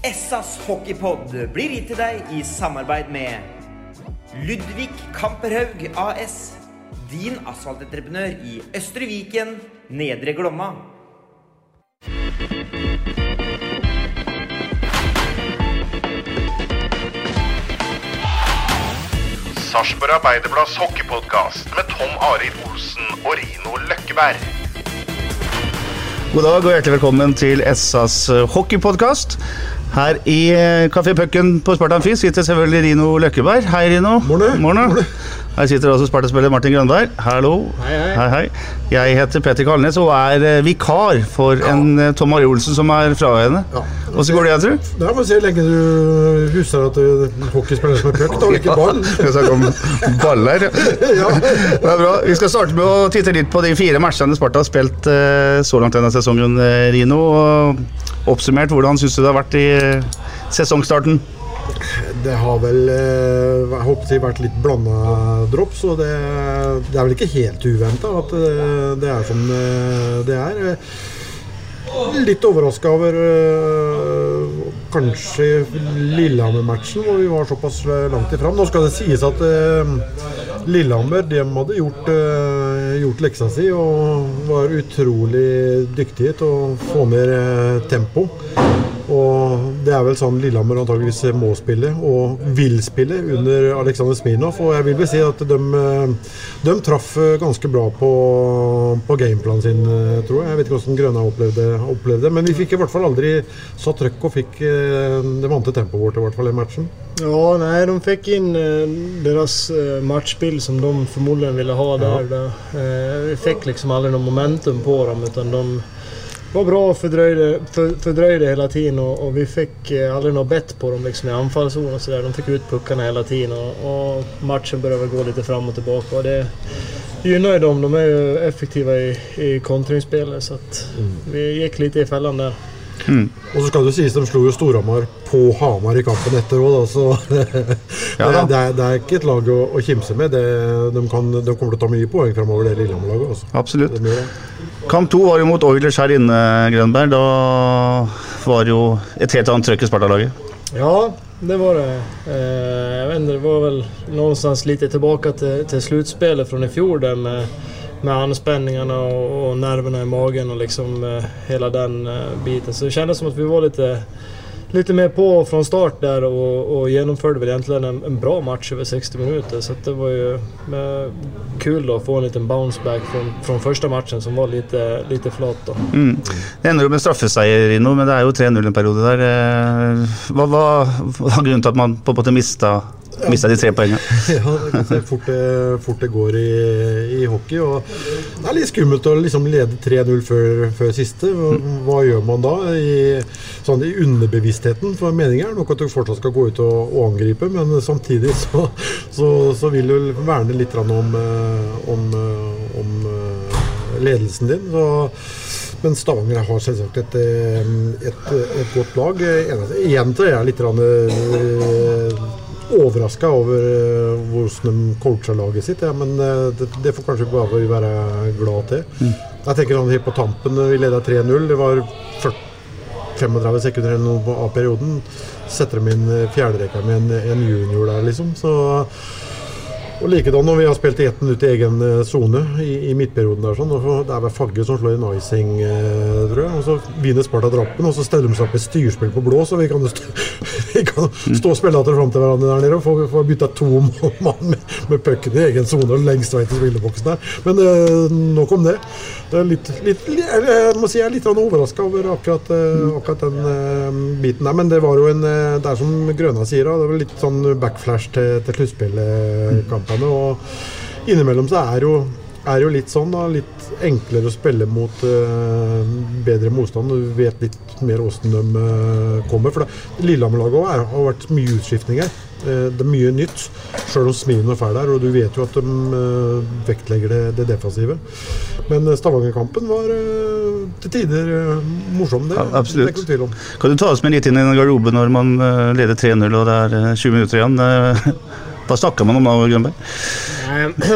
Essas hockeypod blir gitt til deg i samarbeid med Ludvig Kamperhaug AS. Din asfaltentreprenør i Østre Viken, Nedre Glomma. Sarpsborg Arbeiderblads hockeypodkast med Tom Arild Olsen og Rino Løkkeberg. God dag og hjertelig velkommen til SAs hockeypodkast. Her i eh, Kafé Pucken på Sparta Amfi sitter selvfølgelig Rino Løkkeberg. Hei, Rino. Morgen. Her sitter også Sparta-spiller Martin Grønberg. Hallo. Hei, hei. hei, hei. Jeg heter Petter Kalnes og er eh, vikar for en eh, Tom Ari Olsen som er fraværende. Åssen går det, jeg tror? Det må se lenge du husker at du hockeyspiller som er puck, da, og ikke ball. Vi snakke om baller? Ja. Det er bra. Vi skal starte med å titte litt på de fire matchene Sparta har spilt eh, så langt denne sesongen, eh, Rino. Oppsummert, hvordan syns du det har vært i eh, sesongstarten? Det har vel eh, jeg håper det vært litt blanda drops, og det, det er vel ikke helt uventa at eh, det er som det er. Litt overraska over eh, kanskje Lillehammer-matchen, hvor vi var såpass langt ifram. Nå skal det sies at eh, Lillehammer de hadde gjort, eh, gjort leksa si og var utrolig dyktige til å få ned tempo. Og det er vel sånn Lillehammer antageligvis må spille, og vil spille, under Aleksandr Smirnov. Og jeg vil vel si at de, eh, de traff eh, ganske bra på, på gameplanen sin, eh, tror jeg. Jeg vet ikke hvordan Grønna opplevde, opplevde det, men vi fikk i hvert fall aldri satt trøkk og fikk det vante tempoet vårt i hvert fall i matchen. Ja, nei, de fikk inn deres eh, som de formodentlig ville ha der. Eh, vi fikk liksom aldri noe momentum på dem utan de var bra och fördröjde, för, fördröjde hela tiden och, och vi fick eh, aldrig något bett på dem liksom i anfallszon och sådär. De fick ut puckarna hela tiden och, och matchen började gå lite fram och tillbaka. Och det gynnar ju dem. De är ju effektiva i, i kontringsspelet så att vi gick lite i fällan där. Og så skal det sies de slo jo Storhamar på Hamar i kampen etter òg, så Ja da. det, er, det er ikke et lag å, å kimse med. Det, de, kan, de kommer til å ta mye poeng framover, det Lillehammer-laget. Altså. Absolutt. Det. Kamp to var jo mot Oilers her inne, Grønberg. Da var det jo et helt annet trøkk i Sparta-laget. Ja, det var det. Eh, jeg vet inte, det var väl någonstans lite tilbake til, til sluttspillet fra i fjor. der med, med anspänningarna och, och nerverna i magen och liksom eh, hela den eh, biten. Så det kändes som att vi var lite, lite mer på från start där och, och genomförde väl egentligen en, en bra match över 60 minuter. Så det var ju eh, kul då få en liten bounce back från, från första matchen som var lite, lite flat då. Mm. Det ender jo med straffeseier, Rino, men det er jo 3-0 en periode der. Eh, hva var grunnen til at man på en måte mista, mista de tre poengene? Ja, det kan se fort det, fort det går i, i hockey. Og det er litt skummelt å liksom lede 3-0 før, før siste. Hva, gjør man da? I, sånn i underbevisstheten. For meningen er nok at du fortsatt skal gå ut og, og angripe, men samtidig så, så, så vil du verne litt om, eh, om, eh, om eh, ledelsen din. Så, men Stavanger har selvsagt et, eh, et, et godt lag. Igjen er jeg litt eh, overraska over eh, hvordan de coacha laget sitt. Ja, men eh, det, det får kanskje bare være glad til. Jeg tenker sånn helt på tampen, vi leda 3-0. Det var 40, 35 sekunder eller noe av perioden. Setter de inn fjerderekka med en, en junior der, liksom. Så Og likedan når vi har spilt i ett minutt i egen eh, sone i, i midtperioden der sånn. Og det er vel Fagge som slår en icing, eh, tror jeg. Og så vinner Sparta Drappen, og så steller de seg opp i styrspill på blå, så vi kan stå, vi kan stå og spille etter fram til hverandre der nede og få, få bytta to mann med, med pucken i egen sone og lengst vei til spilleboksen der. Men eh, nok om det. Det er litt, litt, li- jeg må si jeg er litt overraska over akkurat, eh, akkurat den eh, biten der. Men det var jo en eh, Det er som Grøna sier, da, det var litt sånn backflash til, til sluttspillkampene. Og innimellom så er jo er jo litt sånn da, litt enklere å spille mot uh, bedre motstand. Du vet litt mer åssen de uh, kommer. For det- Lillehammer-laget er- har vært mye utskiftninger. Uh, det er mye nytt, sjøl om Smien er ferdig der. Og du vet jo at de vektlegger det, det defensive. Men Stavanger-kampen var til tider morsom. Det, Ja, det er absolutt. ikke tvil om. Kan du ta oss med litt inn i garderoben garderobe når man leder 3-0 og det er eh, 20 minutter igjen? Eh, Hva snakker man om da, Grønberg?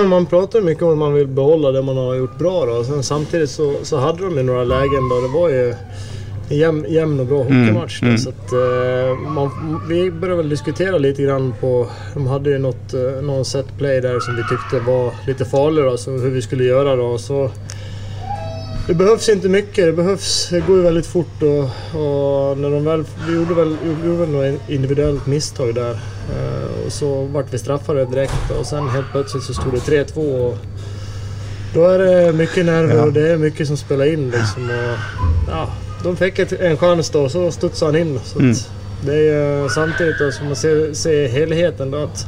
Man pratar mye mycket om att man vill behålla det man har gjort bra. Då. Sen, samtidigt så, så hade de ju några lägen då det var ju en jämn, jämn och bra hockeymatch. då. mm. Så att, eh, man, vi började väl diskutera lite grann på... De hade ju något, eh, någon set play där som vi tyckte var lite farlig. Då, så hur vi skulle göra då. Så, det behövs inte mycket. Det, behövs, det går ju väldigt fort. Och, och när de väl, vi gjorde väl, vi gjorde väl något individuellt misstag där. Eh, och så vart vi straffade direkt och sen helt plötsligt så stod det 3-2. Och då är det mycket nerver Ja. och det är mycket som spelar in. Liksom, och, ja, de fick ett, en chans då och så studsade han in. Så Mm. det är ju samtidigt då, som man ser, ser helheten då att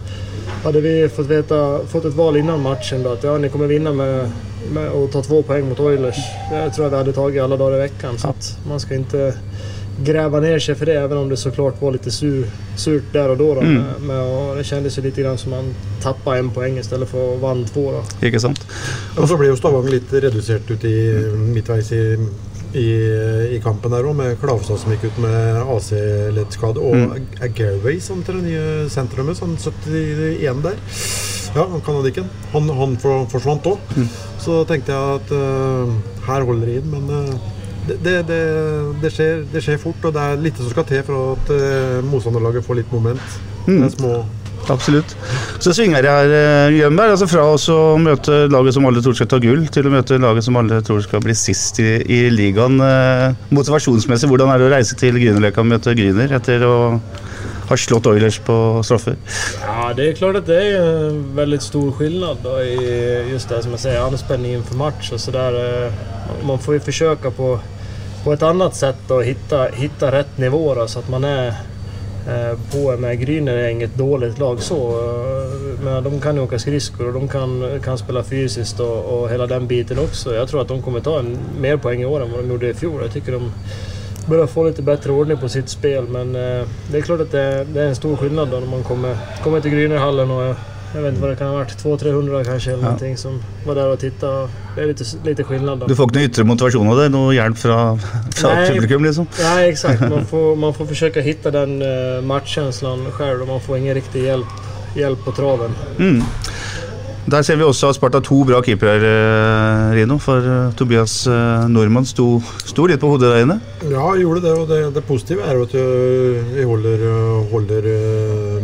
hade vi fått, veta, fått ett val innan matchen då att ja, ni kommer vinna med, med att ta två poäng mot Oilers. Det tror jeg vi hade tagit alla dagar i veckan. Så att man ska inte gräva ner sig för det även om det såklart var lite sur, surt där och då. då Mm. med, med, och det kändes ju lite grann som man tappade en poäng istället för att vann två. Då. Ikke sant? Og så ble jo Stavanger litt redusert ut i midtveis i, i, i kampen der òg, med Klavstad som gikk ut med AC-leddskade, og Mm. mm. Som til det nye sentrumet, sånn 71 der. Ja, han kanadikken. Han, han for, forsvant òg. Mm. Så tenkte jeg at uh, her holder det inn, men eh, det, det, det, skjer, det skjer fort, og det er lite som skal til for at uh, motstanderlaget får litt moment. Mm. Det er små Absolutt. Så svinger jeg her, Jønberg. Grønberg. Altså fra å møte laget som alle tror skal ta gull, til å møte laget som alle tror skal bli sist i, i ligaen. Eh, motivasjonsmessig, hvordan er det å reise til Grünerløkka og møte Grüner etter å ha slått Oilers på straffer? Ja, det er klart at det er en veldig stor skillnad då i just det som jeg sier, anspänning for match Så der, eh, Man får jo forsøke på, på ett annat sätt och hitta rätt nivå då, så att man är eh, på med Gryner är inget dåligt lag så. eh, Men de kan ju åka skridskor och de kan, kan spela fysiskt och, och hela den biten också. Jag tror att de kommer ta en, mer poäng i år vad de gjorde i fjol. Jag tycker de börjar få lite bättre ordning på sitt spel men eh, det är klart att det, det är en stor skillnad när man kommer, kommer till Grynerhallen och jag, vet inte vad det kan ha varit, 200-300 kanske eller Ja. någonting som var där och tittade. Det är lite, lite skillnad då. Du får ikke noe motivation av det? Noe hjelp fra, från Nej. publikum, liksom? Nej exakt, man får, man får försöka hitta den eh, matchkänslan själv och man får ingen riktig hjälp, hjälp på traven. Mm. Der ser vi også at Sparta to bra keepere, eh, Rino. For eh, Tobias eh, Nordmann sto, sto litt på hodet der inne. Ja, gjorde det. Og det, det positive er jo at vi holder, holder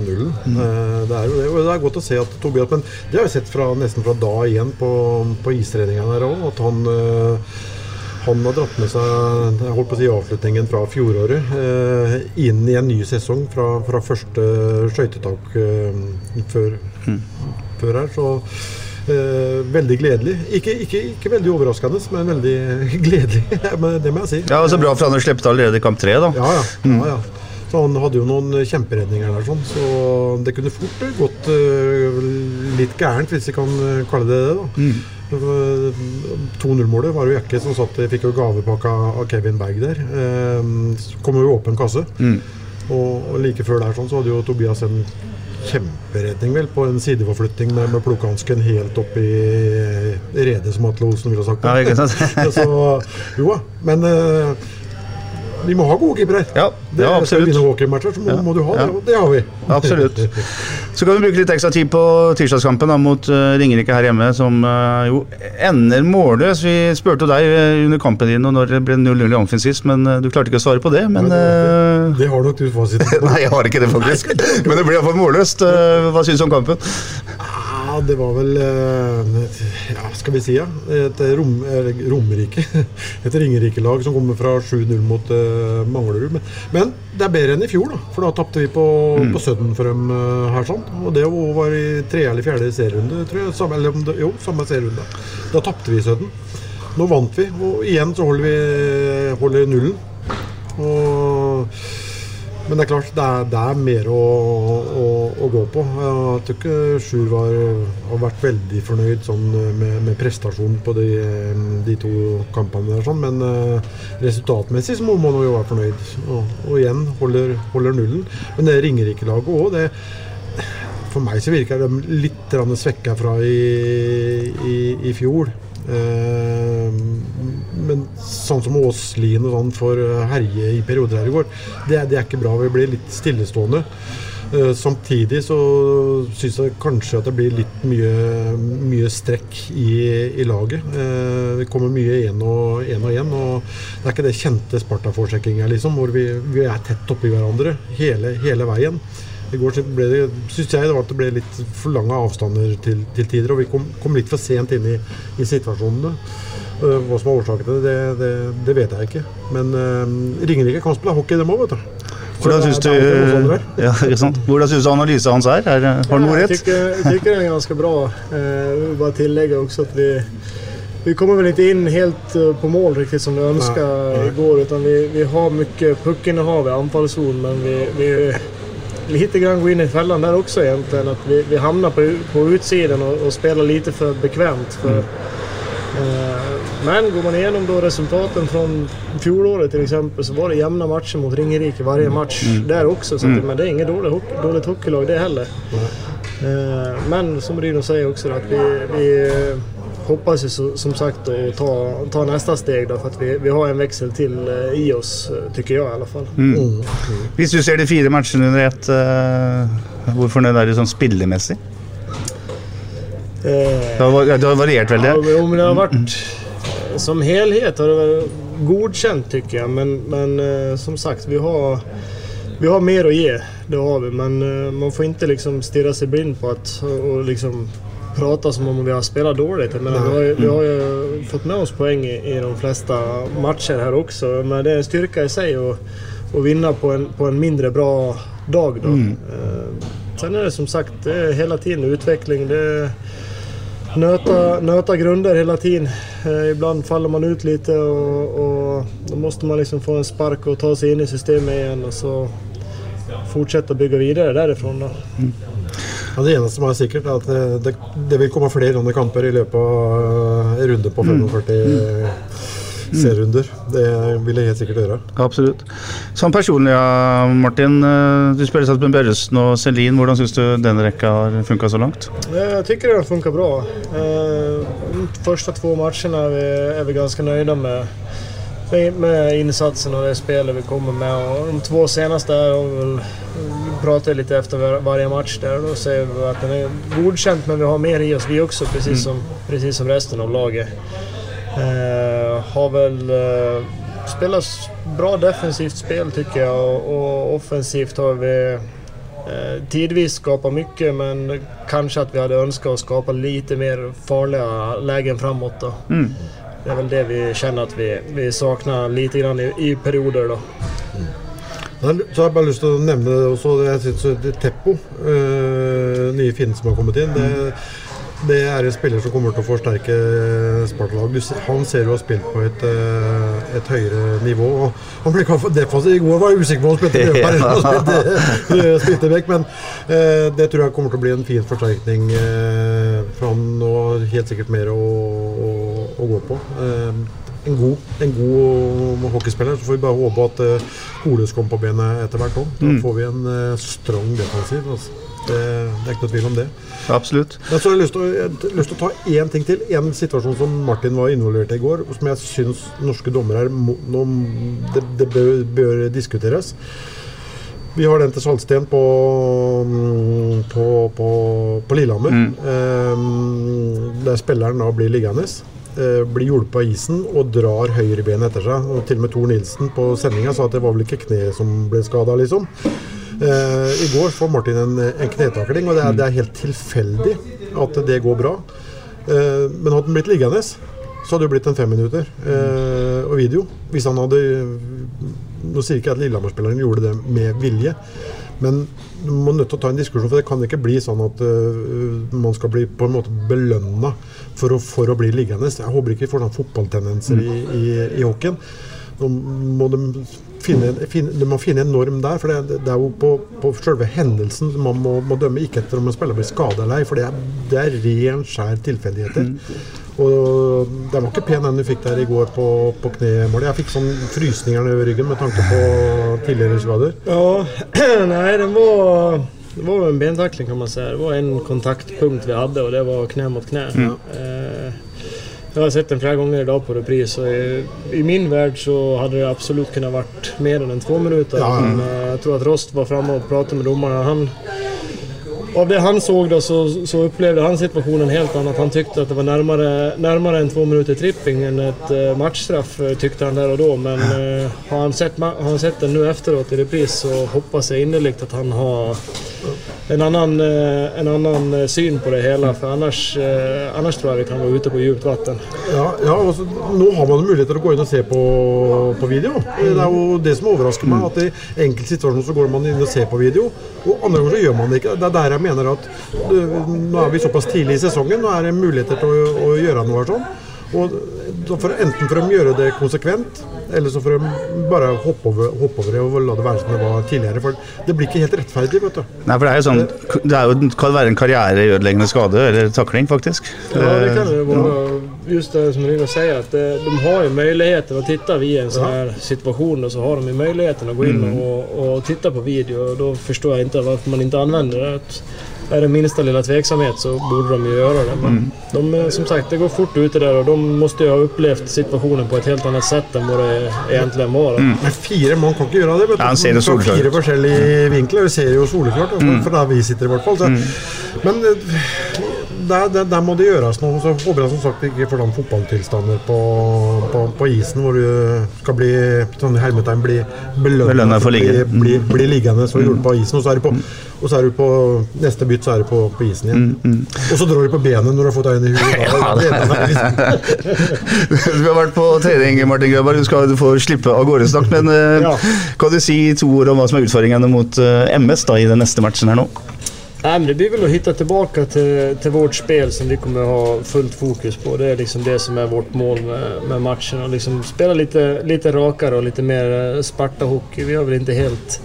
nullen. Mm. Det er jo det. Og det er godt å se at Tobias Men det har vi sett fra, nesten fra da igjen på, på istreninga her òg. At han han har dratt med seg jeg holdt på å si avslutningen fra fjoråret eh, inn i en ny sesong fra, fra første skøytetak eh, før, før her. Så eh, veldig gledelig. Ikke, ikke, ikke veldig overraskende, men veldig gledelig. Men det må jeg si. Ja, og så Bra for han slippe til allerede i kamp tre, da. Ja, ja. ja, ja. Så han hadde jo noen kjemperedninger der, sånn, så det kunne fort gått uh, litt gærent, hvis vi kan øh, kalle det det. da. Mm. 2-0-målet var jo Jekke som satt, fikk jo gavepakke av Kevin Berg der. Eh, så kom jo åpen kasse. Mm. Og, og like før der sånn, så hadde jo Tobias en kjemperedning vel på en sideforflytting med, med plukkehansken helt opp i redet, som Atle Olsen ville sagt. Ja, så, jo da, men eh, vi må ha gode keepere. Ja, Det, ja, Skal absolutt. vi vinne hockeymatcher, så må, Ja, må du ha det. Og det har vi. Absolutt. Så kan vi bruke litt ekstra tid på tirsdagskampen da, mot uh, Ringerike her hjemme, som uh, jo ender målløs. Vi spurte deg eh, under kampen din og når det ble 0-0 i Amfin sist, men du klarte ikke å svare på det. Men eh, Det har nok du fasiten på. Nei, jeg har ikke det, faktisk. Men det ble iallfall målløst. Hva syns du om kampen? Ja, det var vel eh, Ja, skal vi si ja. Et rom, Romerike. Et Ringerike-lag som kommer fra 7-0 mot uh, Manglerud. Men, men det er bedre enn i fjor, da. For da tapte vi på, Mm. på Sudden for dem uh, her. sånn. Og det var i tredje eller fjerde serierunde, tror jeg. Samme, eller, jo, samme serierunde. Da tapte vi Sudden. Nå vant vi, og igjen så holder vi holder nullen. Og men det er klart, det er, det er mer å, å, å gå på. Jeg tror ikke Sjur har vært veldig fornøyd sånn, med, med prestasjonen på de, de to kampene. Der, sånn. Men uh, resultatmessig så må man jo være fornøyd. Og, og igjen holder, holder nullen. Men det Ringerike-laget òg, For meg så virker de litt svekka fra i, i, i fjor. Eh, men sånn som Åslien og sånn får herje i perioder her i går, det, det er ikke bra. Vi blir litt stillestående. Eh, samtidig så syns jeg kanskje at det blir litt mye, mye strekk i, i laget. Eh, vi kommer mye én og én og. Og det er ikke det kjente Sparta-forsjekkinga, liksom, hvor vi, vi er tett oppi hverandre hele, hele veien. I går så ble det, synes jeg det var at det ble litt for lange avstander til, til tider, og vi kom, kom litt for sent inn i, i situasjonene. Uh, hva som er årsaken til det, det, det vet jeg ikke. Men uh, Ringerike kan spille hockey, dem òg, vet du. Hvordan syns du, ja? Hvordan synes du analysen hans er? er har han noe rett? Jeg syns tycker den er ganske bra. Uh, bare tillegge også at vi, vi kommer vel ikke inn helt på mål riktig som vi ønsket i går. Utan vi, vi har mye puckinnehav i anfallssonen, men vi, vi lite grann gå in i fällan där också egentligen. Att vi, vi hamnar på, på utsidan och, och spelar lite för bekvämt. För, eh, men går man igenom då resultaten från fjolåret till exempel så var det jämna matcher mot Ringerike varje match Mm. där också. Så att, Mm. Men det är inget dåligt, hockey, dåligt hockeylag det heller. Eh, Men som Rino säger också att vi, vi hoppas ju som sagt att ta, ta nästa steg då för att vi, vi har en växel till eh, i oss, eh, tycker jag i alla fall. Mm. Hvis du ser de fire matchene under ett, uh, hvor fornøyd er du sånn spillemessig? Eh, Det har, det har variert veldig. Ja, men det har vært som helhet har det vært godkjent, tycker jag. Men, men uh, som sagt, vi har, vi har mer å gi, Det har vi. Men uh, man får ikke liksom stirre seg blind på at og liksom prata som om vi har spelat dåligt. Men vi, har ju, vi har ju fått med oss poäng i, i de flesta matcher här också. Men det är en styrka i sig att, att vinna på en, på en mindre bra dag. Då. Mm. Eh, sen är det som sagt det er hela tiden utveckling. Det nöta, nöta grunder hela tiden. Eh, ibland faller man ut lite och, och då måste man liksom få en spark och ta sig in i systemet igen och så fortsätta bygga vidare därifrån. Då. Ja, det eneste som er sikkert, er at det, det, det vil komme flere sånne kamper i løpet av en runde på 45 serierunder. Det vil jeg helt sikkert gjøre. Absolutt. Sånn personlig, ja, Martin. eh, Du spiller sammen med Børresen og Selin. Hvordan syns du denne rekka har funka så langt? Jeg tycker det har funkat bra. Eh, de første to matchene er vi, ganske vi ganska nöjda med, med- insatsen och det spelet vi kommer med. Och de två senaste vi väl vi pratar lite efter varje match där och då säger vi att den är godkänt men vi har mer i oss vi också precis, Mm. som, precis som resten av laget. Eh, har väl eh, spelat bra defensivt spel tycker jag och, och offensivt har vi Eh, tidvis skapat mycket men kanske att vi hade önskat att skapa lite mer farliga lägen framåt då. Mm. Det är väl det vi kjenner at vi, vi saknar lite grann i, i perioder då. Mm. Så har jeg bare lyst til å nevne det også. det Jeg synes det Teppo, øh, nye finnen som har kommet inn, det, det er en spiller som kommer til å forsterke Sparta-lag. Du ser- Han ser du har spilt på et, øh, et høyere nivå. og Han ble kalt for defensiv i går, var jeg usikker på om han spilte løper eller spilte, spilte vekk. Men øh, det tror jeg kommer til å bli en fin forsterkning øh, for han og helt sikkert mer å, å, gå på. Eh, en god, en god hockeyspiller. Så får vi bare håpe at uh, Holes kommer på benet etter hvert òg. Da Mm. får vi en uh, strong defensiv. Altså. Det, det er ikke noe tvil om det. Absolutt. Men så har jeg lyst å, jeg har lyst til å ta én ting til. En situasjon som Martin var involvert i i går, som jeg syns norske dommere er det, det bør, bør diskuteres. Vi har den til Saltsten på, mm, på, på, på Lillehammer. Eh, der spilleren da blir liggende. Eh, blir hjulpet av isen og drar høyrebenet etter seg. Og til og med Tor Nilsen på sendinga sa at det var vel ikke kneet som ble skada, liksom. Eh, I går får Martin en, en knetakling, og det er, det er helt tilfeldig. at det går bra. Eh, men hadde den blitt liggende, så hadde det blitt en femminutter eh, og video. Hvis han hadde Nå sier ikke jeg at Lillehammer-spilleren gjorde det med vilje, men du må nødt til å ta en diskusjon, for det kan ikke bli sånn at uh, man skal bli på en måte belønna for, for å bli liggende. Jeg håper ikke vi får sånne fotballtendenser i, i, i hockeyen. Nå må de finne, finne, de må finne en norm der, for det, det er jo på, på selve hendelsen man må, må dømme, ikke etter om en spiller blir skada eller ei, for det er, det er ren, skjær tilfeldigheter. Og det var ikke pen den du fikk der i går på, på knemålet. Jeg fikk sånn frysninger nedover ryggen med tanke på tidligere skader. Ja, nei, den var, det var en bentakling, kan man si. Det var en kontaktpunkt vi hadde, og det var kne mot knä. Eh, jeg har sett den flere ganger i dag på repris og i, i min verd så hadde det absolutt kunnat vært mer enn en två minutter. Ja. Men, eh, jag tror at Rost var framme og pratet med domarna. Av det han så då så, så upplevde han situationen helt annat. Han tyckte att det var närmare, närmare en två minuter tripping än ett eh, matchstraff eh, tyckte han där och då. Men eh, har, han sett, har han sett den nu efteråt i repris så hoppas jag innerligt att han har en annan, eh, en annan eh, syn på det hela. För annars, eh, annars tror jag vi kan vara ute på djupt vatten. Ja, ja og Nå har man mulighet til å gå inn og se på, på video. Det er jo det som overrasker meg. at I enkelte situasjoner så går man inn og ser på video, og andre ganger så gjør man det ikke. Det er der jeg mener at øh, Nå er vi såpass tidlig i sesongen, nå er det muligheter til å, å gjøre noe sånn. Og for, Enten for å gjøre det konsekvent, eller så for å bare hoppe over, hoppe over det og la det være som det var tidligere. For det blir ikke helt rettferdig, vet du. Nei, for det er jo sånn Det er jo, kan være en karriereødeleggende skade, eller takling, faktisk. Ja, det kan det vara. Just det som Rino säger, att eh, de har ju möjligheten att titta via en sån här situation och så har de ju möjligheten att gå in Mm. och, och titta på video och då förstår jag inte varför man inte använder det. Att är det minsta lilla tveksamhet så borde de ju göra det. Men Mm. de, eh, som sagt, det går fort ute där och de måste ju ha upplevt situationen på ett helt annat sätt än vad det egentligen var. Mm. Men fire mann kan ikke gjøre det. Ja, han ser det solklart. soleklart Fire forskjellige vinkler. Vi ser jo soleklart, altså, Mm. for der vi sitter i hvert fall. Så. Men eh, der, der, der må det gjøres noe. Så håper jeg som sagt ikke får noen fotballtilstander på, på, på isen hvor du skal bli sånn hermetegn bli belønnet Belønnet for å ligge. Bli, bli, bli liggende så gjorde av på isen, og så er du på og så er du på neste bytt så er du på, på isen igjen. Og så drar du på benet når du har fått deg inn i huet. Du har vært på trening, Martin Grøberg. Du skal få slippe av gårde snart. Men ja. kan du si to ord om hva som er utfordringene mot eh, MS da, i den neste matchen her nå? Nej, men det blir väl att hitta tillbaka till, till vårt spel som vi kommer ha fullt fokus på. Det är liksom det som är vårt mål med, med matchen. Och liksom spela lite, lite rakare och lite mer eh, Sparta-hockey. Vi har väl inte helt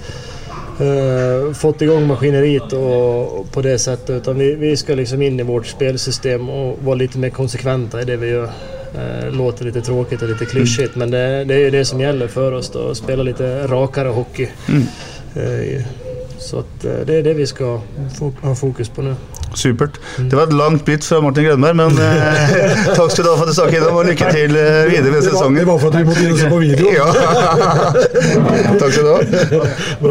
uh, fått igång maskineriet och, och på det sättet. Utan vi, vi ska liksom in i vårt spelsystem och vara lite mer konsekventa i det vi gör. Uh, låter lite tråkigt och lite klyschigt men det, det är ju det som gäller för oss då. Att spela lite rakare hockey. Eh, så at, eh, det er det vi skal ha fokus på nå. Supert. Det var et langt bytt fra Martin Grønberg, men eh, takk skal du ha for at du stakk innom, og lykke til eh, videre med Det var- sesongen. det var for at vi måtte inn og se på video. ja. Takk skal du ha.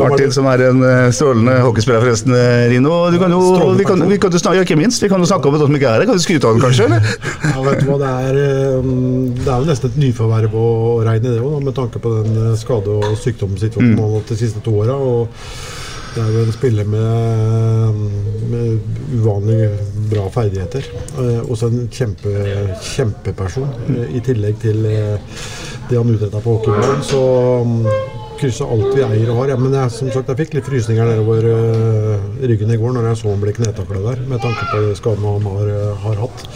Martin, som er en eh, strålende hockeyspiller, forresten, eh, Rino. Du kan jo, vi kan, vi kan jo snakke, ja, ikke minst, vi kan jo snakke om det som ikke er her. Kan du skryte av den, kanskje? eller? Ja, vet du hva, det er, eh, det er jo nesten et nyforverv å regne det òg, med tanke på den skade- og sykdomssituasjonen Mm. de siste to åra. Det er jo en spiller med, med uvanlig bra ferdigheter. Eh, Også en kjempe, kjempeperson, eh, i tillegg til eh, det han utretta på hockeybanen. Så mm, krysse alt vi eier og har. Ja, men jeg, som sagt, jeg fikk litt frysninger nedover eh, ryggen i går når jeg så han ble knetakla der, med tanke på skaden han har, eh, har hatt.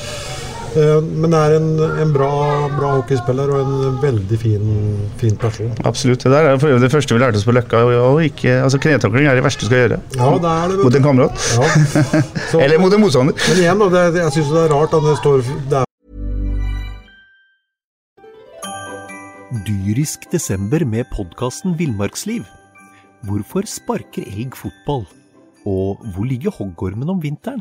Eh, Men det er en, en bra, bra hockeyspiller og en veldig fin, fin person. Absolutt. Det der er for øvrig det første vi lærte oss på Løkka. Og ikke, altså Knetakling er det verste du skal gjøre. Ja, det er det. Mot en kamerat. Ja. Så- Eller mot en motstander. Men igjen, da, det, jeg syns det er rart at det står det er Dyrisk desember med podkasten Villmarksliv. Hvorfor sparker elg fotball? Og hvor ligger hoggormen om vinteren?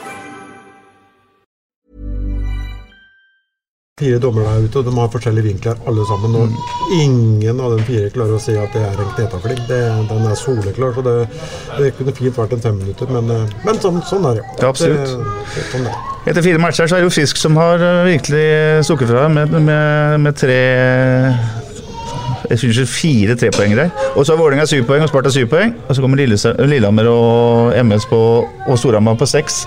Fire dommere der ute, og de har forskjellige vinkler alle sammen. Og ingen av de fire klarer å si at det er en knetafling. Den er soleklar, så det, det kunne fint vært en fem minutter, men, eh, men sånn, sånn er det. Ja, absolutt. Det, det, sånn er. Etter fire matcher så er det jo Fisk som har eh, virkelig stukket fra med, med, med tre jeg synes det er fire trepoengere der. Og så har Vålerenga syv poeng og Sparta syv poeng. Og så kommer Lillehammer og MS på, og Storhamar på seks.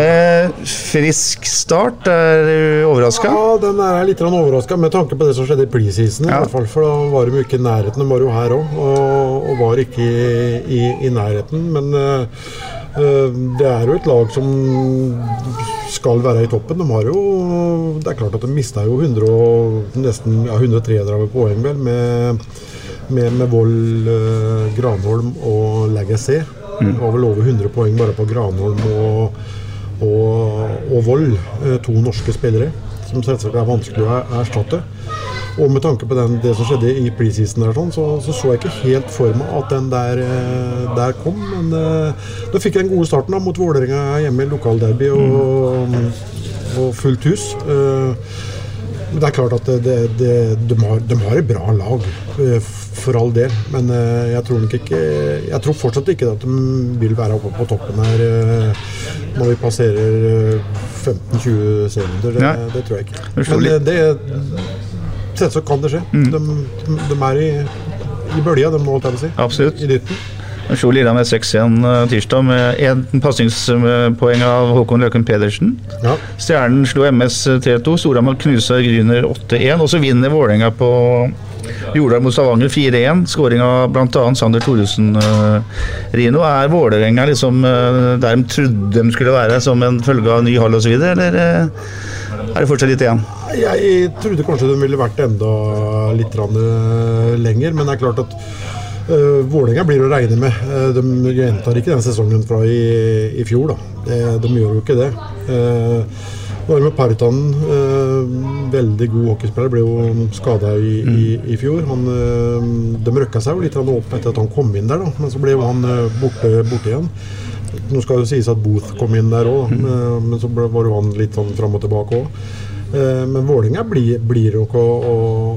Eh, frisk start. Er du overraska? Ja, den er jeg litt overraska med tanke på det som skjedde i preseason. i Ja. hvert fall, For da var de ikke i nærheten. De var jo her òg, og, og var ikke i, i, i nærheten. Men eh, det er jo et lag som skal være i toppen. De har jo Det er klart at de mista jo 100 og, nesten ja, 133 poeng, vel, med, med, med Vold, eh, Granholm og Legacy. Det var vel over 100 poeng bare på Granholm og og, og Vold, eh, to norske spillere, som selvsagt er vanskelig å er- erstatte. Og med tanke på den, det som skjedde i preseason, der, sånn, så, så så jeg ikke helt for meg at den der, eh, der kom. Men eh, da fikk jeg den gode starten da, mot Vålerenga hjemme i lokalderby og, og fullt hus. Eh, men det er klart at det, det, de, har, de har et bra lag, for all del. Men jeg tror nok ikke Jeg tror fortsatt ikke at de vil være oppe på toppen her når vi passerer eh, 15-20 sekunder. Det, det tror jeg ikke. Men det, det Selvsagt kan det skje. De, de, de er i, i bølja, de må holdt jeg på å si. Absolutt. I dytten. Sjo slo Lillehammer 6-1 eh, tirsdag med én pasningspoeng av Håkon Løken Pedersen. Ja. Stjernen slo MS 3-2. Storhamar knuser Gryner 8-1. Og så vinner Vålerenga på Jordal mot Stavanger 4-1. Skåring av bl.a. Sander Thoresen. eh, Rino, er Vålerenga liksom eh, der de trodde de skulle være som en følge av ny hall osv., eller er det fortsatt litt igjen? Jeg trodde kanskje de ville vært enda litt eh, lenger, men det er klart at uh, Vålerenga blir å regne med. Eh, de gjentar ikke den sesongen fra i, i fjor. Det, de gjør jo ikke det. Uh, var med Partanen. veldig god hockeyspiller, ble jo skada i, i, i fjor. Han, eh, de røkka seg jo litt opp etter at han kom inn der, da. men så ble jo han borte, borte igjen. Nå skal jo sies at Booth kom inn der òg, men så ble, var jo han litt sånn fram og tilbake òg. Eh, Men Vålerenga blir, blir nok å, å,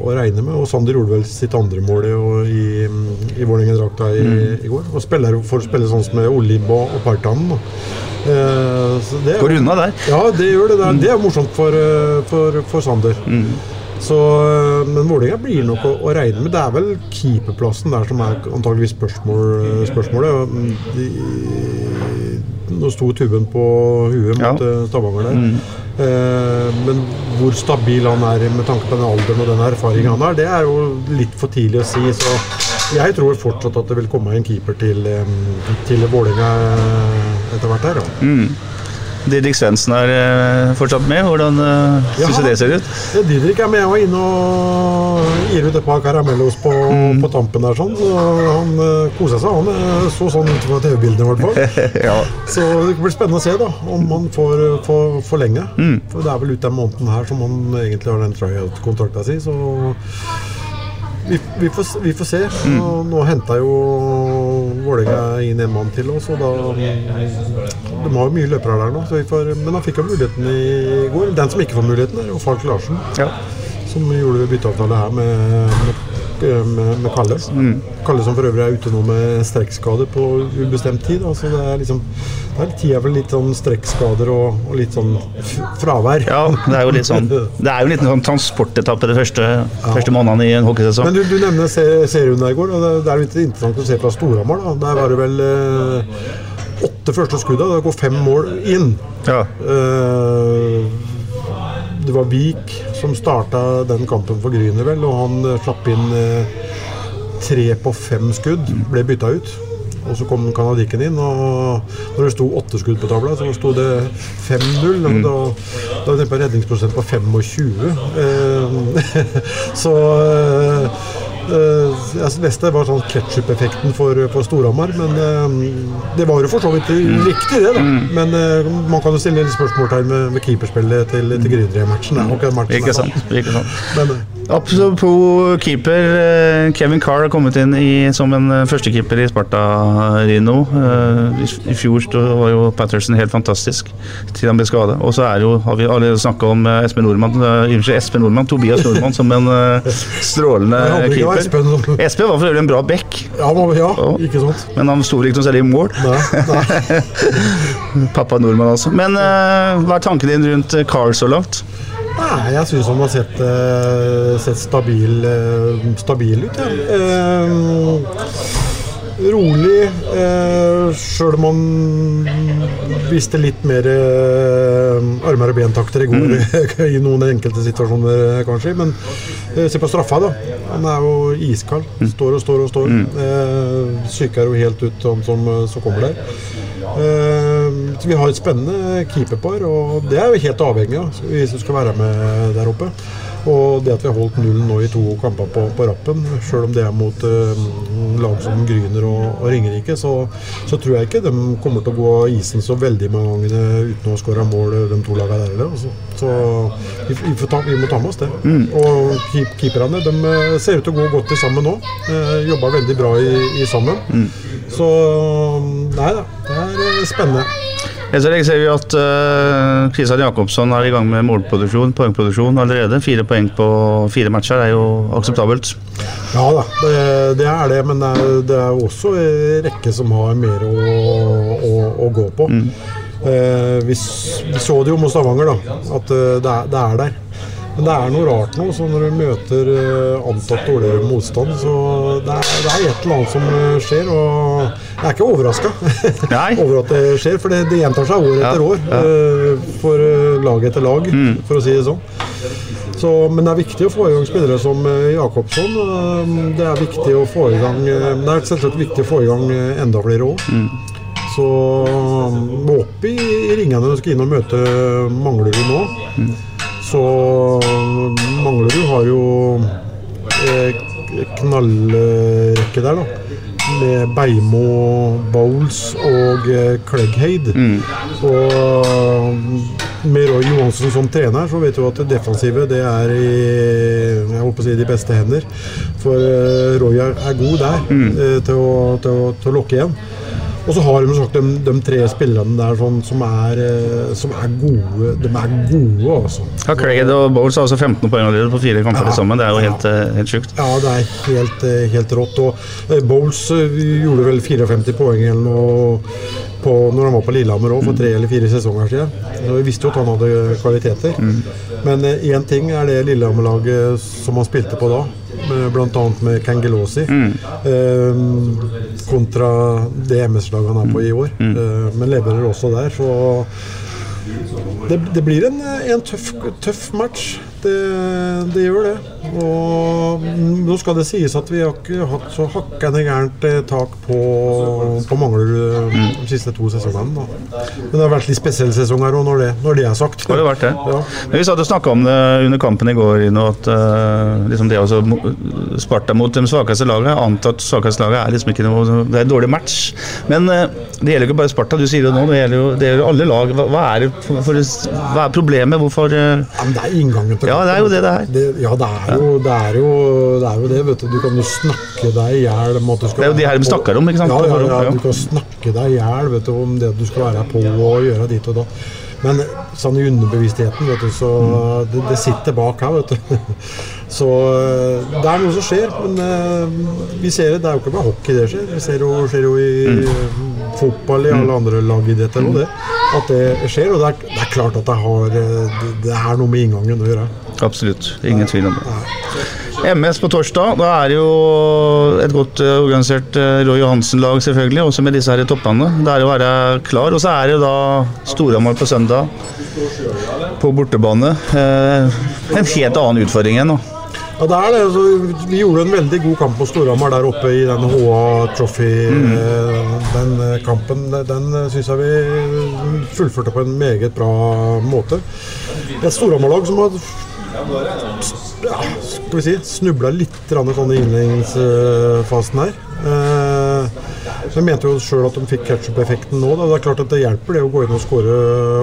å regne med. Og Sander gjorde vel sitt andre mål i, i, Vålerenga-drakta i, i går. Og spiller, får spille sånn som med Olib og, og Partanen. da. Eh, så det Går unna der. Ja, det gjør det. Det er, det er morsomt for, eh, for, for Sander. Så, eh, men Vålerenga blir nok å, å regne med. Det er vel keeperplassen der som er antageligvis spørsmål, spørsmålet. Mm, De, nå sto Tuben på huet mot eh, Stavanger der. Eh, men hvor stabil han er med tanke på den alderen og den erfaringen han har, det er jo litt for tidlig å si. Så jeg tror fortsatt at det vil komme en keeper til, eh, til Vålerenga etter hvert her. Da. Didrik Svendsen er eh, fortsatt med. Hvordan uh, syns du det ser ut? Didrik er med og inne og gir ut et par karamellos på, på tampen der, sånn. Så han kosa koser seg. Han eh, så sånn ut fra TV-bildene, i hvert fall. ja. Så det blir spennende å se da, om han får, får forlenge. For det er vel ut den måneden her som han egentlig har den tryout-kontrakta si. Så vi, vi, får, vi får se. Nå, nå henta jo Vålerenga inn en mann til oss, og da De har jo mye løpere der nå, så vi får, men han fikk jo muligheten i går. Den som ikke får muligheten, er jo Falk Larsen. Som gjorde bytteavtale her med, med, med, med Kalle. Kalle som for øvrig er ute nå med strekkskade på ubestemt tid. Altså det er liksom det er tida for litt sånn strekkskader og, og litt sånn fravær. Ja, det er jo litt sånn Det er jo en liten sånn transportetappe de første, første månedene i en hockeysesong. Men du, du nevner serien der i går, og det, det er litt interessant å se fra Storhamar. da. Der var det vel eh, åtte første skudda. Det går fem mål inn. Ja. Eh, det var Vik som starta den kampen for Gryner, vel, og han eh, slapp inn eh, tre på fem skudd. Ble bytta ut. Og så kom kanadikken inn, og når det sto åtte skudd på tavla, så sto det 5-0. og Da, da var det på redningsprosent på 25. Eh, så eh, eh, jeg leste det var sånn ketsjup-effekten for, for Storhamar, men eh, det var jo for så vidt riktig, det. da. Men eh, man kan jo stille spørsmålstegn med, med keeperspillet til, til Grüner i matchen. Det er nok en match Ikke sant. Ikke sant. Men, eh, Apropos keeper. eh, Kevin Carr har kommet inn i, som en eh, førstekeeper i Sparta Rino. Eh, I fjor var jo Patterson helt fantastisk til han ble skada. Og så er jo, har vi allerede snakka om Espen Nordmann, Espen Nordmann, Tobias Nordmann som en strålende keeper. Espen Espen var for øvrig en bra back. Ja, ja, ikke sant? Men han sto ikke noe særlig i mål. Pappa Nordmann, altså. Men hva er tanken din rundt Carr så langt? Nei, jeg syns han har sett, eh, sett stabil, eh, stabil ut. Ja. Eh, rolig, Eh, sjøl om han viste litt mer eh, armer og bentakter i går i noen enkelte situasjoner, eh, kanskje. Men eh, se på straffa, da. Han er jo iskald. Står og står og står. Uh, Psyker jo helt ut, han som, som kommer der. Eh, så vi har et spennende keeperpar, og det er vi helt avhengig av hvis du skal være med der oppe. Og det at vi har holdt nullen nå i to kamper på, på rappen, sjøl om det er mot eh, lag som Gryner og, og Ringerike, så, så tror jeg ikke de kommer til å gå av isen så veldig mange ganger uten å skåre mål, de to lagene der heller. Altså. Så vi, vi, ta, vi må ta med oss det. Og keep, keeperne de eh, ser ut til å gå godt sammen nå. Eh, Jobba veldig bra i, i sammen. Så nei da, det er eh, spennende. Ellers så registrerer vi at uh, Kristian Jacobsson er i gang med målproduksjon, poengproduksjon allerede. Fire poeng på fire matcher er jo akseptabelt. Ja da, det, det er det, men det er, det er også en rekke som har mer å, å, å gå på. Eh, vi, vi så det jo mot Stavanger, da, at uh, det er, det er der. Men det er noe rart nå, så når du møter eh, antatt dårligere motstand, så det er, det er et eller annet som eh, skjer. Og jeg er ikke overraska over at det skjer, for det, det gjentar seg år etter år eh, for eh, lag etter lag, for å si det sånn. Så, men det er viktig å få i gang spillere som Jacobsson. Eh, Det er viktig å få i gang Det er selvsagt viktig å få i gang enda flere òg. Så um, må opp i, i ringene når du skal inn og møte Manglerud nå. Så mangler Manglerud har jo eh, knallrekke der, da. Med Beimo, Bowles og Cleghaid. Mm. Og med Roy Johansen som trener, så vet du at det defensive det er i jeg håper å si, de beste hender. For eh, Roy er god der mm. til, å, til, å, til å lokke igjen. Og så har de sagt de, de tre spillerne der sånn, som, er, eh, som er gode. De er gode, altså. Ja, Craig og Bowles har også 15 poeng på fire kamper ja, sammen. Det er jo helt, eh, helt sjukt. Ja, det er helt, eh, helt rått. Og Bowles gjorde vel 54 poeng eller noe på, når han var på Lillehammer òg, for tre eller fire sesonger siden. Og Vi visste jo at han hadde kvaliteter. Men én ting er det Lillehammer-laget som han spilte på da, med- annet med Kangelosi, eh, kontra det MS-laget han er på i år. Eh, men leverer også der, så det, det blir en, en tøff, tøff match. Det, det gjør det. Og nå skal det sies at vi har ikke hatt så hakkende gærent eh, tak på, på Manglerud eh, de siste to sesongene. Da. Men det har vært litt spesielle sesonger òg, når, det- når det er sagt. Har det vært det? Ja. Men Vi satt og snakka om det under kampen i går, Ino, at uh, liksom det også Sparta mot de svakeste laget. Antatt at svakeste laget er liksom ikke noe Det er en dårlig match. Men uh, det gjelder jo ikke bare Sparta, du sier det nå. Det gjelder jo, det gjelder jo alle lag. Hva, hva, er, det for, for, hva er problemet? Hvorfor uh... Ja, det er inngangen til Ja, det er jo det det er. Det, ja, det er, jo, det, er jo, det er jo det. vet Du Du kan jo snakke deg i hjel Det er jo de her vi snakker om, ikke sant? Ja, ja, ja. Du kan snakke deg i hjel om det du skal være på og gjøre dit og da. Men sånn i underbevisstheten, vet du, så det, det sitter bak her, vet du. Så eh, det er noe som skjer. Men eh, vi ser det. Det er jo ikke bare hockey det skjer. Vi ser jo, skjer jo i Mm. Fotball i alle andre lagidretter og det. At det skjer. Og det er, det er klart at det har eh, det, er noe med inngangen å gjøre. Absolutt. Ingen tvil om det. MS på torsdag. Da er det jo et godt eh, organisert eh, Roy Johansen-lag, selvfølgelig, også med disse her i toppene. Det er å være klar. Og så er det da Storhamar på søndag, på bortebane. En helt annen utfordring igjen nå. Ja, det er det. Altså, vi gjorde en veldig god kamp på Storhamar der oppe i den HA Trophy. Mm. Den eh, kampen den syns jeg vi fullførte på en meget bra måte. Et Storhamar-lag som har ja, skal vi si, snubla litt sånn i innledningsfasen her. Eh, De mente jo sjøl at de fikk ketsjup-effekten nå. Da. Det er klart at det hjelper det å gå inn og skåre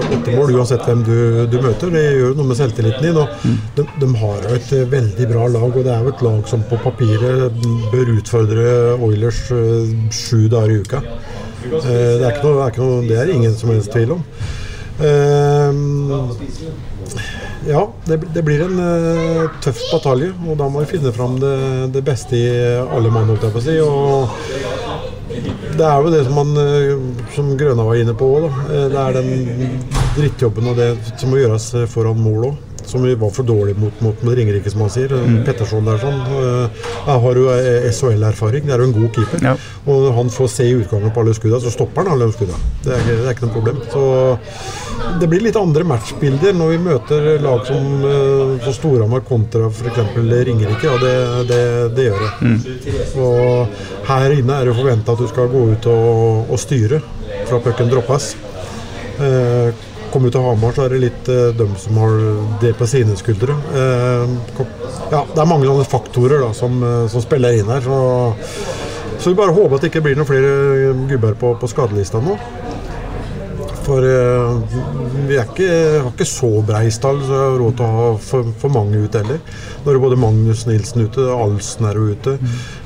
åtte mål uansett hvem du, du møter. Det gjør noe med selvtilliten din. Og de, de har jo et eh, veldig bra lag, og det er jo et lag som på papiret bør utfordre Oilers eh, sju dager i uka. Eh, Det er, noe, det, er noe, det er ingen som helst tvil om. Eh, ja, det, det blir en uh, tøff batalje, og da må vi finne fram det, det beste i alle mann, holdt jeg på å si. Og det er jo det som, man, eh, som Grøna var inne på òg, det er den drittjobben og det som må gjøres eh, foran mål òg. Som vi var for dårlige mot, mot, mot Ringerike, som han sier. Petterson der sånn. eh, Jeg har jo eh, SHL-erfaring, det er jo en god keeper. Og når han får se i utgangen på alle skudda, så stopper han alle skudda. Det er, det er ikke noe problem. Så det blir litt andre matchbilder når vi møter lag som, på som Storhamar kontra f.eks. Ringerike. Ja, det, det, det gjør det. Og her inne er det forventa at du skal gå ut og, og styre fra pucken droppes. Eh, Kommer du til Hamar, så er det litt eh, dem som har det på sine skuldre. Eh, ja, det er mange sånne faktorer da, som, eh, som spiller inn her. Så, så vi bare håper at det ikke blir noen flere gubber på, på skadelista nå. For eh, vi ikke, har ikke så brei stall, så jeg har råd til å ha for, for mange ute heller. Nå er det både Magnus Nilsen ute, Alsen er jo ute,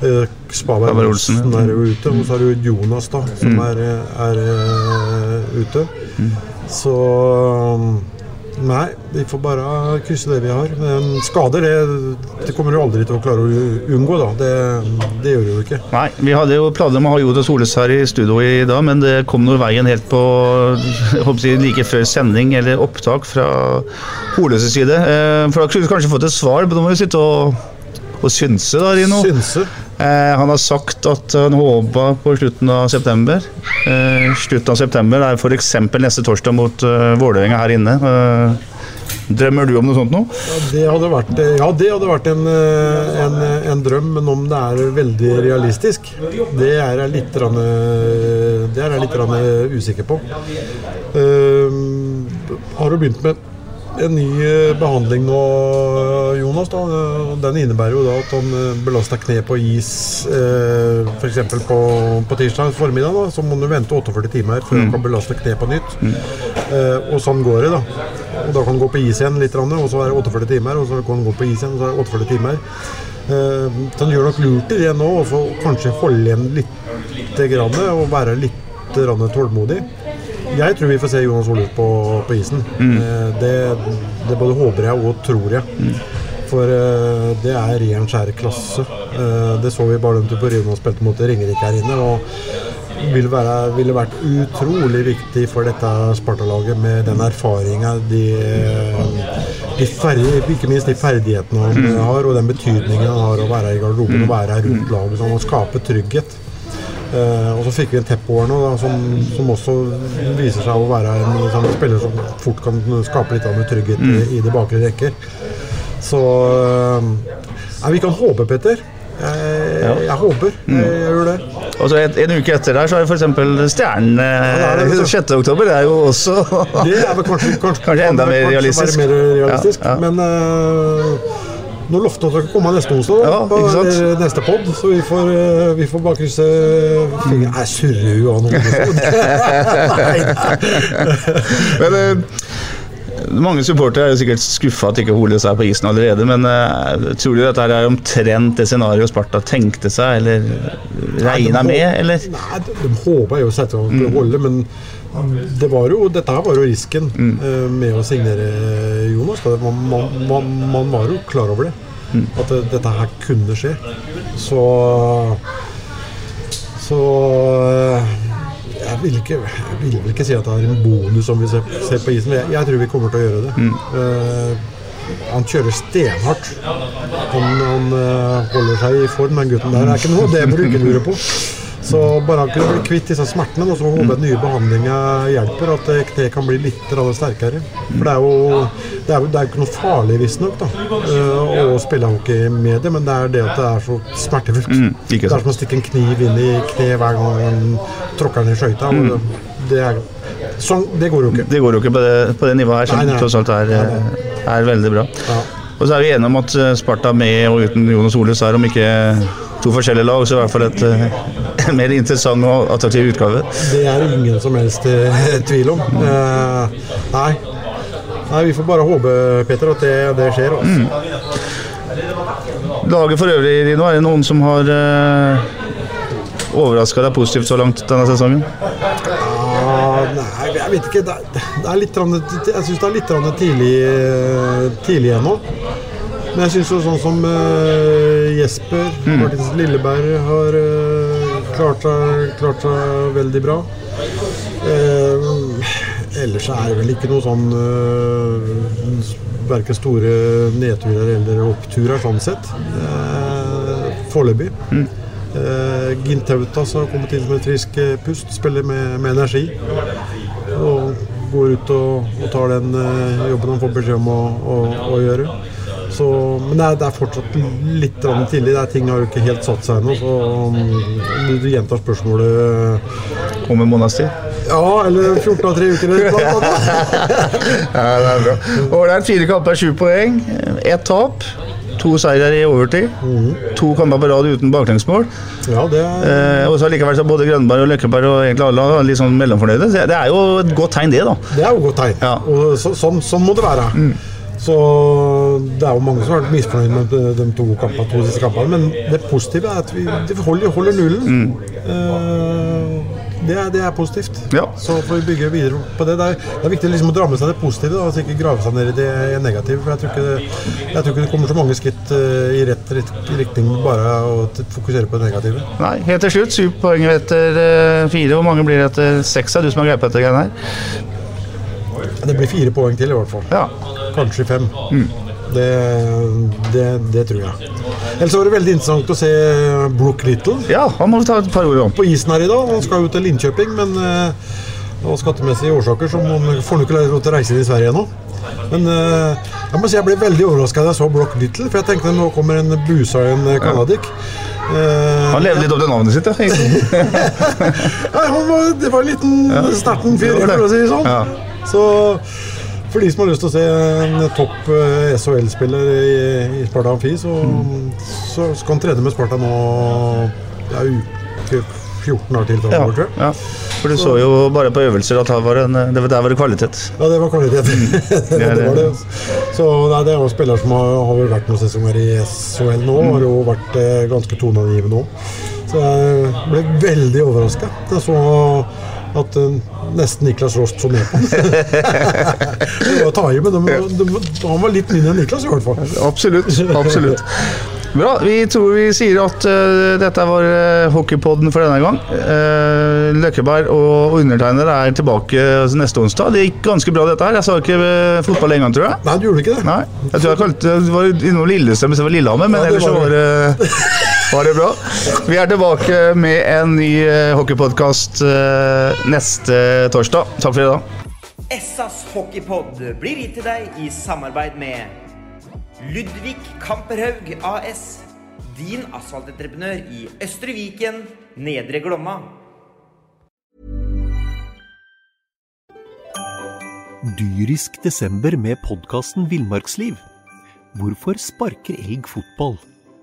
eh, Spaberg Olsen, er jo ute, og så er det Jonas da, som Mm. er, er eh, ute. Så Nei, vi får bare krysse det vi har. Men skader, det, det kommer du aldri til å klare å unngå, da. Det, det gjør du jo ikke. Nei, vi hadde jo planer om å ha Jodas Oles her i studio i dag, men det kom noe veien helt på jeg like før sending eller opptak fra Holes side. Eh, For da kunne vi kanskje fått et svar, men da må vi sitte og, og synse, da, Rino. Synse? Eh, han har sagt at han håper på slutten av september. Eh, slutten av september er f.eks. neste torsdag mot eh, Vålerenga her inne. Eh, drømmer du om noe sånt nå? Ja, det hadde vært, ja, det hadde vært en, en, en drøm, men om det er veldig realistisk, det er jeg litt, rann, er jeg litt rann usikker på. Uh, har du begynt med en ny eh, behandling nå, Jonas? Da. Eh, Den innebærer jo da at han belasta belaster kne på is eh, f.eks. På, på tirsdag formiddag. Da, så må du vente 48 timer før han Mm. kan belaste kne på nytt. Mm. og sånn går det, da. Og da kan han gå på is igjen litt, og så er det 48 timer. Og så kan han gå på is igjen, og så er det 48 timer. Eh, så han gjør nok lurt i det nå, og kanskje holde igjen litt og være litt tålmodig. Jeg tror vi får se Jonas Oluf på, på isen. Mm. Det, det både håper jeg og tror jeg. For eh, det er ren, skjær klasse. Eh, Det så vi bare den til på og spilte mot Ringerike her inne. og ville, være, ville vært utrolig viktig for dette Sparta-laget med den erfaringa de, de ferdig, Ikke minst de ferdighetene han Mm. har, og den betydningen han har å være i garderoben og være her rundt laget. sånn, og skape trygghet. Eh, og så fikk vi en Teppo her nå, da, som, som også viser seg å være en sånn spiller som fort kan skape litt av en trygghet i, Mm. i de bakre rekker. Så uh, vi kan håpe, Petter. Jeg, Ja. jeg håper. Mm. Jeg, jeg gjør det. Og så en, en uke etter der så er f.eks. Stjernen Ja, det er eh, det, 6. oktober. Det er jo også Det er vel kanskje, kanskje, Kanskje enda mer realistisk. Mer realistisk. Ja. Men eh, nå lovte dere skal komme neste onsdag, da, Ja, eller neste pod. Så vi får, eh, vi får bare krysse fingre Jeg surrer jo av noe. Men eh, mange supportere er jo sikkert skuffa at ikke Holes er på isen allerede, men uh, tror du dette er omtrent det scenarioet Sparta tenkte seg, eller regna med, eller? Nei, de, de håpa jo seg for å holde, men det var jo, dette her var jo risken eh, med å signere Jonas. Man, man, man, var jo klar over det. At det, dette her kunne skje. Så Så eh, jeg vil, ikke, jeg vil ikke si at det er en bonus om vi ser, ser på isen. Jeg, jeg tror vi kommer til å gjøre det. Eh, han kjører stenhardt. Han, han holder seg i form, den gutten der. Er ikke noe, det bruker du på. Så bare han kunne bli kvitt disse smertene, og så håper jeg at nye behandlinger hjelper. At det kneet kan bli litt sterkere. For det er jo det er det er ikke noe farlig, visstnok, eh, å spille hockey med det, men det er det at det er så smertefullt. Mm, det er som å stikke en kniv inn i kneet hver gang han tråkker den i skøyta. Mm. Det, er, sånn, det går jo ikke. Det går jo ikke på det, på det nivået her, som tross alt er, eh, er veldig bra. Og så er vi enige om at eh, Sparta med og uten Jonas Ole så er de ikke to forskjellige lag, så i hvert fall et, eh, en mer interessant og attraktiv utgave. Det er ingen som helst eh, tvil om. Eh, nei. nei, vi får bare håpe, Peter, at det, det skjer. Altså. Laget for øvrig, Rino, er det noen som har uh, overraska deg positivt så langt denne sesongen? Ja, nei, jeg vet ikke. Det er, det er litt, jeg syns det er litt tidlig, tidlig ennå. Men jeg syns sånn som eh, Jesper Martinsen Lilleberg har eh, klart, seg, klart seg veldig bra. Eh, ellers er det vel ikke noe sånn uh, Verken store nedturer eller oppturer sånn sett. Uh, Foreløpig. Eh, Gint Tautas har kommet inn som et frisk eh, pust, spiller med, med energi. Og går ut og, og tar den eh, jobben han får beskjed om å, å, å gjøre. Så, men det er, det er fortsatt litt tidlig. Det er, ting har jo ikke helt satt seg ennå. Så om du gjentar spørsmålet Om en måneds tid? Ja, eller 14 av 3 uker. Ja, det er bra. Ålreit, fire kamper, sju poeng. Ett tap. To seirer i overtid. To kamper på rad uten baklengsmål. Ja, det er, Eh, og så likevel så er både Grønberg og Løkkeberg og egentlig alle er litt sånn mellomfornøyde. Det det er jo et godt tegn, det, da. det er jo et godt tegn. Ja. Og så, sånn, sånn må det være. Så det er jo mange som har vært misfornøyd med de, to, kampene, to siste kampene. Men det positive er at vi, holder, holder nullen. Eh, det, er, det er positivt. Ja. Så får vi bygge videre på det. Det er, det er viktig liksom å dra med seg det positive, da, altså ikke grave seg ned i det negative. For jeg tror ikke det, jeg tror ikke det kommer så mange skritt uh, i rett rit- riktning bare å fokusere på det negative. Nei, helt til slutt. Syv poeng etter uh, fire. Hvor mange blir det etter seks? Er du som har greie på dette greiene her? Det blir fire poeng til i hvert fall. Ja. Kanskje fem. Det, det, det tror jeg. Ellers var det veldig interessant å se Brook Little ja, han må vi ta et par ord om. på isen her i dag. Han skal jo til Linköping, men eh, av skattemessige årsaker så får han ikke lov til å reise inn i Sverige ennå. Men eh, jeg må si jeg ble veldig overraska da jeg så Brock Little, for jeg tenkte nå kommer en busa en canadic. Uh, Han levde litt opp til navnet sitt, ja. Nei, var, det var en liten sterten fyr, for å si det sånn. Ja. Så for de som har lyst til å se en topp eh, SHL-spiller i, i Sparta Amfi, så, så skal han trene med Sparta nå ja, uke 14 år til Ja, tror jeg. ja. For du så jo bare på øvelser at var en, det der var det kvalitet. Ja, det var kvalitet. det, er det. var det. altså. Så nei, det er jo spillere som har, har vært noen sesonger i SHL nå, Mm. har jo vært eh, ganske toneangivende òg. Så jeg ble veldig overraska. Jeg så at uh, nesten Niklas Rost så ned på han. det var å ta i, men de, de, han var litt mindre enn Niklas i hvert fall. Absolutt. absolutt. Bra. Vi tror vi sier at uh, dette var uh, hockeypodden for denne gang. Uh, Løkkeberg og undertegnede er tilbake neste onsdag. Det gikk ganske bra, dette her. Jeg sa ikke uh, fotball en gang, tror jeg. Nei, du gjorde ikke det. Nei, jeg tror jeg kalte det var innom Lillestrøm istedenfor Lillehammer, men Ja, ellers så var var det, var det bra. Vi er tilbake med en ny uh, hockeypodkast neste torsdag. Takk for i dag. Essas hockeypod blir gitt til deg i samarbeid med Ludvig Kamperhaug AS. Din asfaltentreprenør i Østre Viken, Nedre Glomma. Dyrisk desember med podkasten Villmarksliv. Hvorfor sparker elg fotball?